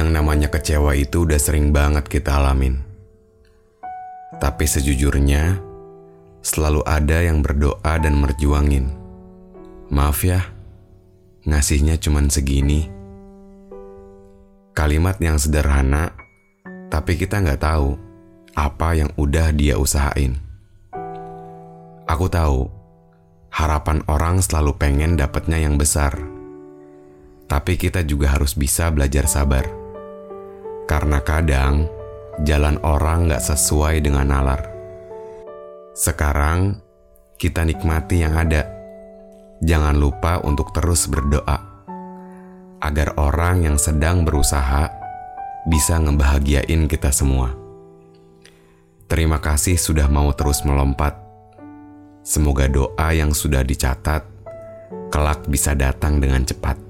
Yang namanya kecewa itu udah sering banget kita alamin. Tapi sejujurnya, selalu ada yang berdoa dan merjuangin. Maaf ya, ngasihnya cuman segini. Kalimat yang sederhana, tapi kita nggak tahu apa yang udah dia usahain. Aku tahu, harapan orang selalu pengen dapatnya yang besar. Tapi kita juga harus bisa belajar sabar. Karena kadang, jalan orang nggak sesuai dengan nalar. Sekarang, kita nikmati yang ada. Jangan lupa untuk terus berdoa. Agar orang yang sedang berusaha bisa ngebahagiain kita semua. Terima kasih sudah mau terus melompat. Semoga doa yang sudah dicatat kelak bisa datang dengan cepat.